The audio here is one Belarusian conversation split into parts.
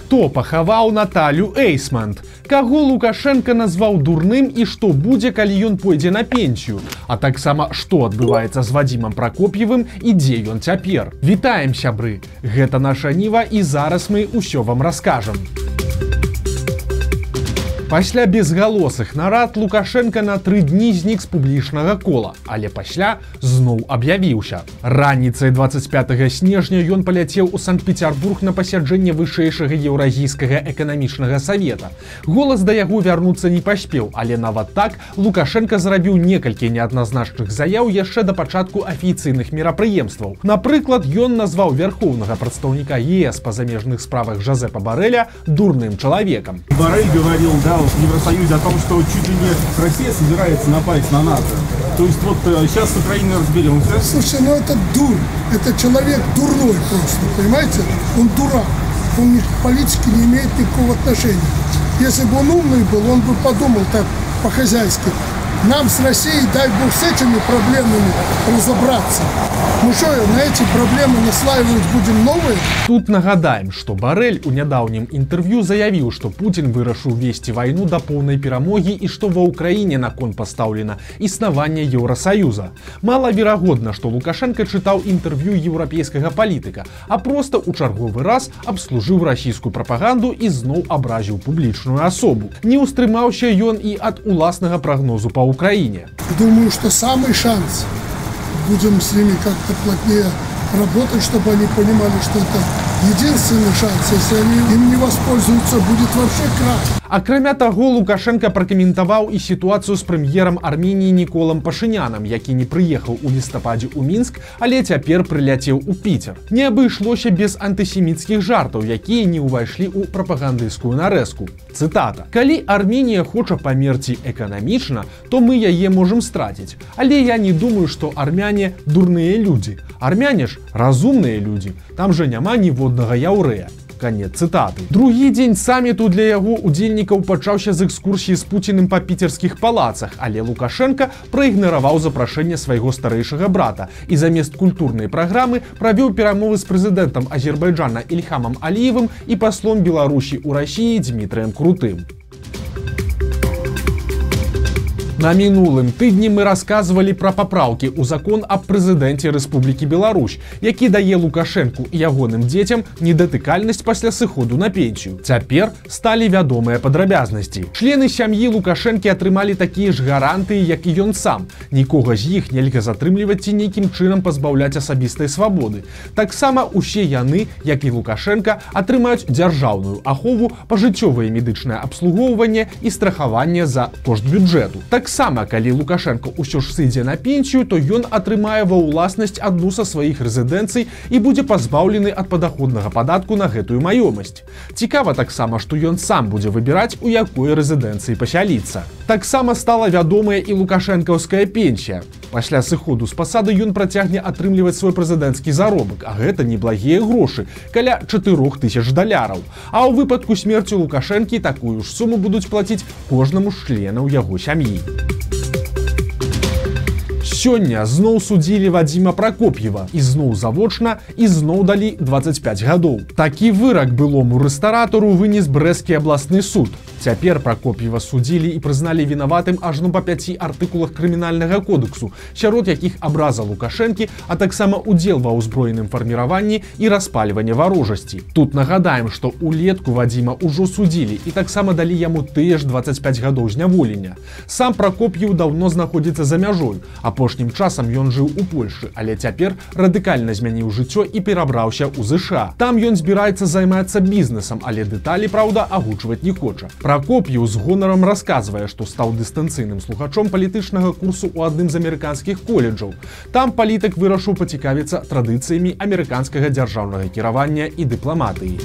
хто пахаваў Наталю Эйсмант каго лукашенко назваў дурным і што будзе калі ён пойдзе на пенсію а таксама што адбываецца з вадзімам пракоп'евым і дзе ён цяпер. Вітаем сябры! Гэта наша ніва і зараз мы ўсё вам раскажам. у Пасля безгалосых нарад Лукашенко на тры дні знік з публічнага кола, але пасля зноў аб'явіўся. Раніцай 25 снежня ён паляцеў у санкт-петербург на пасяджэнне вышэйшага еўразійскага эканамічнага савета. Голас да яго вярнуцца не паспеў, але нават так Лукашенко зрабіў некалькі неадназначных заяў яшчэ да пачатку афіцыйных мерапрыемстваў. Напрыклад, ён назваў вярхоўнага прадстаўніка ЕС па замежных справах Жазепа Барэля дурным чалавекам. Барэль говорил да в Евросоюзе о том, что чуть ли не Россия собирается напасть на НАТО. То есть вот сейчас с Украиной разберемся. Слушай, ну это дур. Это человек дурной просто, понимаете? Он дурак. Он к политике не имеет никакого отношения. Если бы он умный был, он бы подумал так по-хозяйски нам с Россией, дай бог, с этими проблемами разобраться. Ну что, на эти проблемы наслаивать будем новые? Тут нагадаем, что Барель у нядаўнім інтэрв'ю заявіў, што Путін вырашыў весці вайну да поўнай перамогі і што ва ўкраіне наконт пастаўлена існаванне Еўросаюза. Малаверагодна, што Лукашенко чытаў інтэрв'ю еўрапейскага палітыка, а просто у чарговы раз абслужыў расійскую прапаганду і зноў абразіў публічную асобу. Не ўстрымаўся ён і ад уласнага прагнозу па Украине. Думаю, что самый шанс будем с ними как-то плотнее работать, чтобы они понимали, что это единственный шанс. Если они им не воспользуются, будет вообще крах. Акрамя таго лукашенко пракаментаваў і сітуацыю з прэм'ерам арменніі ніколам пашынянам які не прыехаў у лістападзе ў мінск але цяпер прыляцеў у піцер не абышлося без антысеміцкіх жартаў якія не ўвайшлі ў прапагандыйскую нарэзку. Цытата. Калі арменія хоча памерці эканамічна то мы яе можемм страціць але я не думаю што армяне дурныя людзі. Армяне ж разумныя людзі. Там жа няма ніводнага яўрэя. Конец цытаты. Другі дзень саміту для яго удзельнікаў пачаўся з экскурсіі з пуціным па піцерскіх палацах але лукашенко праігнараваў запрашэнне свайго старэйшага брата і замест культурнай праграмы правёў перамовы з прэзідэнтам азербайджана ільхамам аліевым і паслом беларусі ў рассіі дмітрием крутым На мінулым тыдні мы рассказывалі пра папраўкі ў закон аб прэзідэнце Рэспублікі Беларусь, які дае лукашэнку і ягоным дзецям недатыкальнасць пасля сыходу на пенсію. Цяпер сталі вядомыя падрабязнасці. Члены сям'і лукашэнкі атрымалі такія ж гарантыі, як і ён сам. Нікога з іх нельга затрымліваць ці нейкім чынам пазбаўляць асабістай свабоды. Таксама усе яны, як і лукашенко, атрымаюць дзяржаўную ахову, пажыццёвае медычнае абслугоўванне і страхаванне за кошт бюджэту. Так таксама калі лукашенко ўсё ж сыдзе на пенсію то ён атрымае ва ўласнасць адну са сваіх рэзідэнцый і будзе пазбаўлены ад падаходнага падатку на гэтую маёмасць. Цікава таксама што ён сам будзе выбіраць у якой рэзідэнцыі пасяліцца. Таксама стала вядомая і лукашэнкаўская пенсія пасля сыходу з пасады ён працягне атрымліваць свой прэзідэнцкі заробак а гэта неблагія грошы каля 4000 даляраў. А ў выпадку смерці лукашэнкі такую ж суму будуць плаціць кожнаму членаў яго сям'і сёння зноў судзілі вадзіма пракоп'ева ізноў завочна і зноў далі 25 гадоў такі вырак былому рэстаратару вынес брэсцкі абласны суд Цяпер пракоп'ева судзілі і прызналі вінаватым ажно па пяці артыкулах крымінальнага кодексу, сярод якіх абраза лукашэнкі, а таксама удзел ва ўзброеным фарміраванні і распальванне варожасці. Тут нагадаем, што улетку вадзіма ўжо судзілі і таксама далі яму тыя ж 25 гадоў зняволення. Сам пракоп'еў даўно знаходзіцца за мяжой. Апошнім часам ён жыў у Польшы, але цяпер радыкальна змяніў жыццё і перабраўся ў ЗША. Там ён збіраецца займацца бізнесам, але дэталі, праўда, агучваць не хоча. Пракоп'ю з гонарам расказвае, што стаў дыстанцыйным слухачом палітычнага курсу ў адным з амерыканскіх коледжаў. Там палітык вырашыў пацікавіцца традыцыямі амерыканскага дзяржаўнага кіравання і дыпламатыі.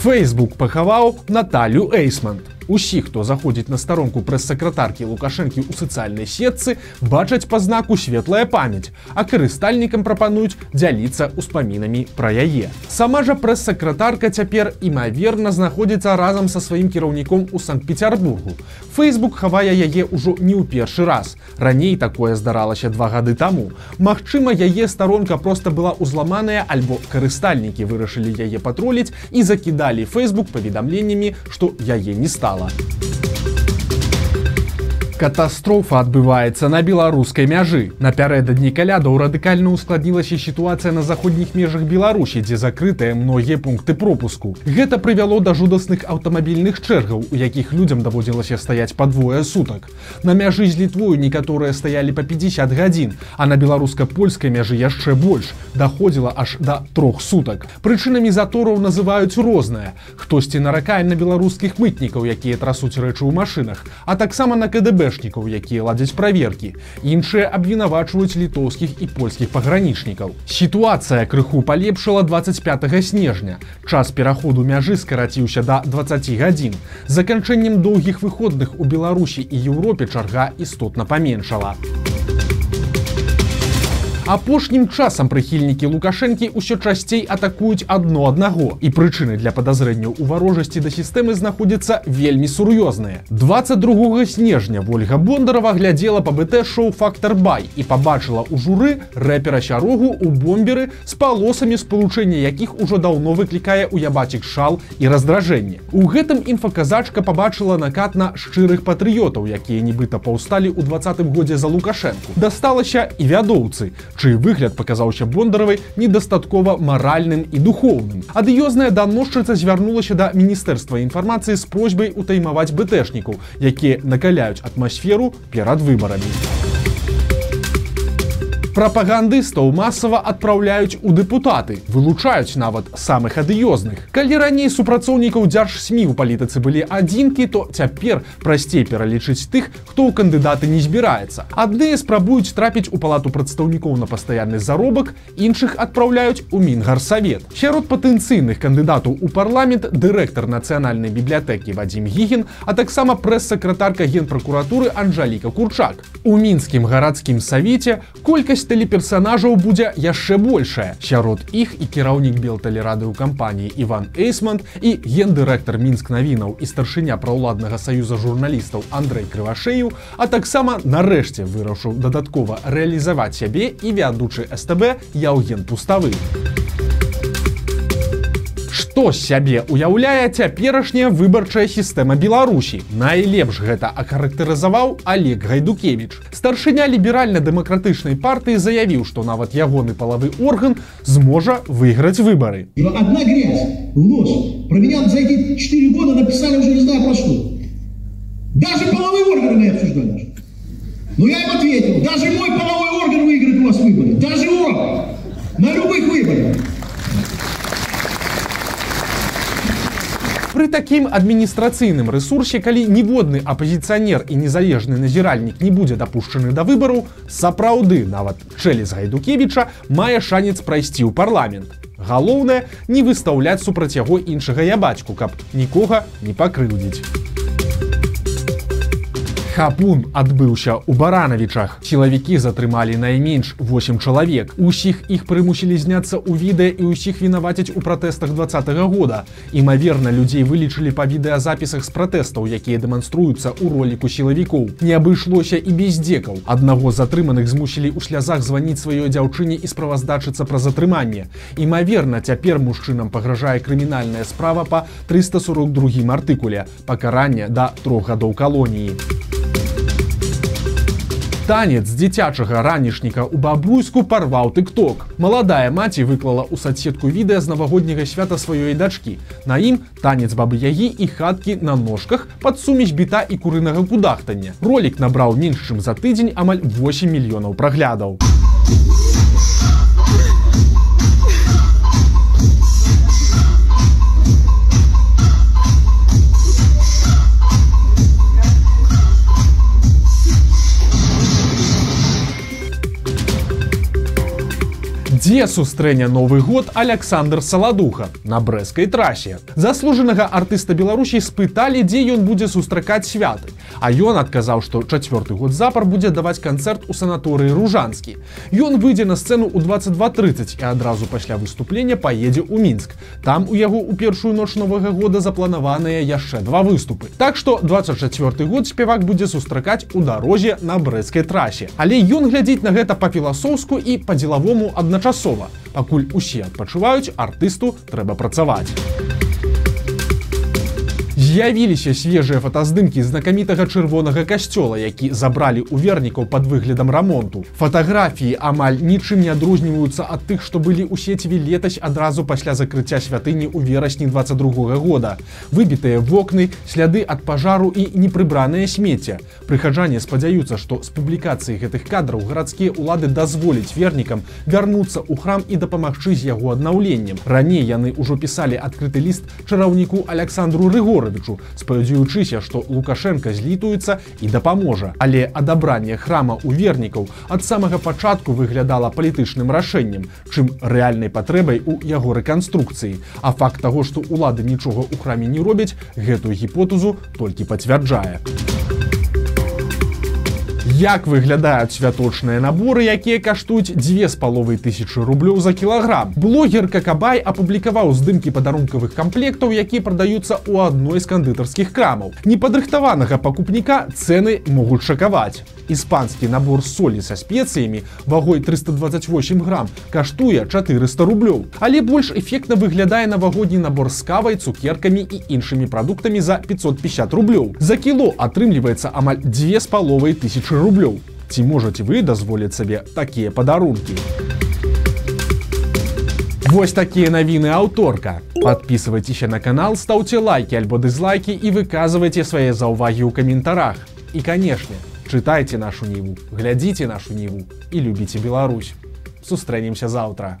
Facebook пахаваў Наталю Эйсмант. Усі, хто заходзіць на старонку прэс-сакратаркі лукашэнкі ў сацыяльнай сетцы, бачаць па знаку светлая памяць, а карыстальнікам прапануюць дзяліцца ўспамінамі пра яе. Сама жа прэс-сакратарка цяпер імаверна знаходзіцца разам са сваім кіраўніком у санкт-петербургу. Фейсбук хавае яе ўжо не ў першы раз. Раней такое здаралася два гады таму. Магчыма, яе старонка проста была ўзламаная альбо карыстальнікі вырашылі яе патроліць і закідалі Facebook паведамленнямі, што яе не стала. Sala. Катастрофа адбываецца на беларускай мяжы. Напярэдадні калядаў радыкальна ўскладнілася сітуацыя на заходніх межах Беларусі, дзе закрытыя многія пункты пропуску. Гэта прывяло да жудасных аўтамабільных чэргаў, у якіх людзям даводзілася стаяць па двое сутак. На мяжы з літвою некаторыя стаялі па 50 гадзін, а на беларуска-польскай мяжы яшчэ больш даходзіла аж да трох сутак. Прычынамі затораў называюць розныя. Хтосьці наракае на беларускіх мытнікаў, якія трасуць рэчы ў машынах, а таксама на КДБ КГБшнікаў, якія ладзяць праверкі. Іншыя абвінавачваюць літоўскіх і польскіх пагранічнікаў. Сітуацыя крыху палепшыла 25 снежня. Час пераходу мяжы скараціўся да 20 гадзін. Заканчэннем доўгіх выходных у Беларусі і Еўропе чарга істотна паменшала. Апошнім часам прыхільнікі лукашэнкі ўсё часцей атакуюць адно аднаго. І прычыны для падазрэнняў у варожасці да сістэмы знаходзяцца вельмі сур'ёзныя. 22 снежня ольга бондарова глядзела па бт шоу фактор бай і побачыла ў журы рэпера сярогу у бомберы з палосамі спалучэння якіх ужо даўно выклікае ў ябацік шал і раздражэнне. У гэтым інфаказачка побачыла накат на шчырых патрыётаў якія нібыта паўсталі ў двадцатым годзе за лукашэнку. Дасталася і вядоўцы чый выгляд паказаўся бондаравай недастаткова маральным і духоўным. Адыёзная даносчыца звярнулася да міністэрства інфармацыі з просьбай утаймаваць бтэшнікаў, якія накаляюць атмасферу перад выбарамі прапагандыстаў масава адпраўляюць у дэпутаты вылучаюць нават самых адыёзных. Калі раней супрацоўнікаў дзярж сМ у палітыцы былі адзінкі то цяпер прасцей пералічыць тых хто ў кандыдаты не збіраецца. Адныя спрабуюць трапіць у палату прадстаўнікоў на пастаянны заробак іншых адпраўляюць у мінгарсавет. Сярод патэнцыйных кандыдатаў у парламент дырэктар нацыянальнай бібліятэкі вадзім гігін а таксама прэс-сакратарка генпракуратуры анжаліка курчак. У мінскім гарадскім савеце колькасць колькасць тэлеперсанажаў будзе яшчэ большая. Сярод іх і кіраўнік белталерады ў кампаніі Іван Эйсман і гендырэктар мінск навінаў і старшыня праўладнага саюза журналістаў Андрэй Крывашею, а таксама нарэшце вырашыў дадаткова рэалізаваць сябе і вядучы СТБ Яўген пуставы што сябе уяўляе цяперашняя выбарчая сістэма Беларусі. Найлепш гэта ахарактарызаваў Олег Гайдукевич. Старшыня ліберальна-дэмакратычнай партыі заявіў, што нават ягоны палавы орган зможа выйграць выбары. Одна грязь, ложь. Про меня за эти 4 года написали уже не знаю про что. Даже половые органы мы обсуждали. Но я им ответил, даже мой половой орган выиграет у вас выборы. Даже он. На любых выборах. Пры такім адміністрацыйным рэсурсе, калі ніводны апазіцыянер і незалежны назіральнік не будзе дапушчаны да выбараў, сапраўды нават Чэлес Гайдукевіча мае шанец прайсці ў парламент. Галоўнае не выстаўляць супраць яго іншага ябацьку, каб нікога не пакрыўдзіць. Хапун адбыўся ў баранавічах. Сілавікі затрымалі найменш 8 чалавек. Усіх іх прымусілі зняцца ў відэа і ўсіх вінаваціць у пратэстах два -го года. Імаверна, людзей вылічылі па відэазапісах з пратэстаў, якія дэманструюцца ў роліку сілавікоў. Не абышлося і без дзекаў. Аднаго затрыманых змусілі ў слязах званіць сваёй дзяўчыне і справаздачыцца пра затрыманне. Імаверна, цяпер мужчынам пагражае крымінальная справа па 342 артыкуле пакаранне да трох гадоў калоніі танец дзіцячага ранішніка у бабуйску парваў тык-ток. Маладая маці выклала ў садсетку відэа з навагодняга свята сваёй дачкі. На ім танец бабы ягі і хаткі на ножках пад сумесь біта і курынага кудахтання. Ролік набраў менш чым за тыдзень амаль 8 мільёнаў праглядаў. Дзе сустрэня новы год Александр Саладуха на брэскай трасе. Заслужанага артыста Беларусій спыталі, дзе ён будзе сустракаць святы. А ён адказаў, што чацвёрты год запар будзе даваць канцэрт у санаторыі ружанскі. Ён выйдзе на сцэну ў 22:30 і адразу пасля выступлення паедзе ў мінск. Там у яго ў першую ноч новага года запланаваныя яшчэ два выступы. Так што 24 год спевак будзе сустракаць у дарозе на брэскай трасе. Але ён глядзіць на гэта па-філасофску і па-дзелавому адначасова адначасова. Пакуль усе адпачываюць, артысту трэба працаваць. З'явіліся свежыя фотаздымкі знакамітага чырвонага касцёла, які забралі ў вернікаў пад выглядам рамонту. Фатаграфіі амаль нічым не адрозніваюцца ад тых, што былі ў сеціве летась адразу пасля закрыцця святыні ў верасні 22 года. Выбітыя вокны, сляды ад пажару і непрыбранае смецце. Прыхаджане спадзяюцца, што з публікацыі гэтых кадраў гарадскія ўлады дазволяць вернікам вярнуцца ў храм і дапамагчы з яго аднаўленнем. Раней яны ўжо пісалі адкрыты ліст чараўніку Александру Рыгору Григоровичу, спадзяючыся, што Лукашенко злітуецца і дапаможа. Але адабранне храма у вернікаў ад самага пачатку выглядала палітычным рашэннем, чым рэальнай патрэбай у яго рэканструкцыі. А факт таго, што ўлады нічога ў храме не робяць, гэтую гіпотезу толькі пацвярджае. Як выглядаюць святочныя наборы, якія каштуюць дзве з паловай тысячи рублёў за кілаграм. Блогер Какабай апублікаваў здымкі падарункавых камплектаў, якія прадаюцца ў адной з кандытарскіх крамаў. Непадрыхтаванага пакупніка цэны могуць шакаваць. Іспанскі набор солі са спецыямі вагой 328 грамм каштуе 400 рублёў. Але больш эфектна выглядае навагодні набор з кавай, цукеркамі і іншымі прадуктамі за 550 рублёў. За кіло атрымліваецца амаль дзве з паловай тысячи рублёў. Ці можаце вы дазволіць сабе такія падарункі? Вось такія навіны аўторка. Подписывайтеся на канал, стаўце лайки альбо дызлайки і выказвайце свае заўвагі ў каментарах. І канешне, чытайце нашу ніву, глядзіце нашу ніву і любіце Беларусь. Сустрэнемся заўтра.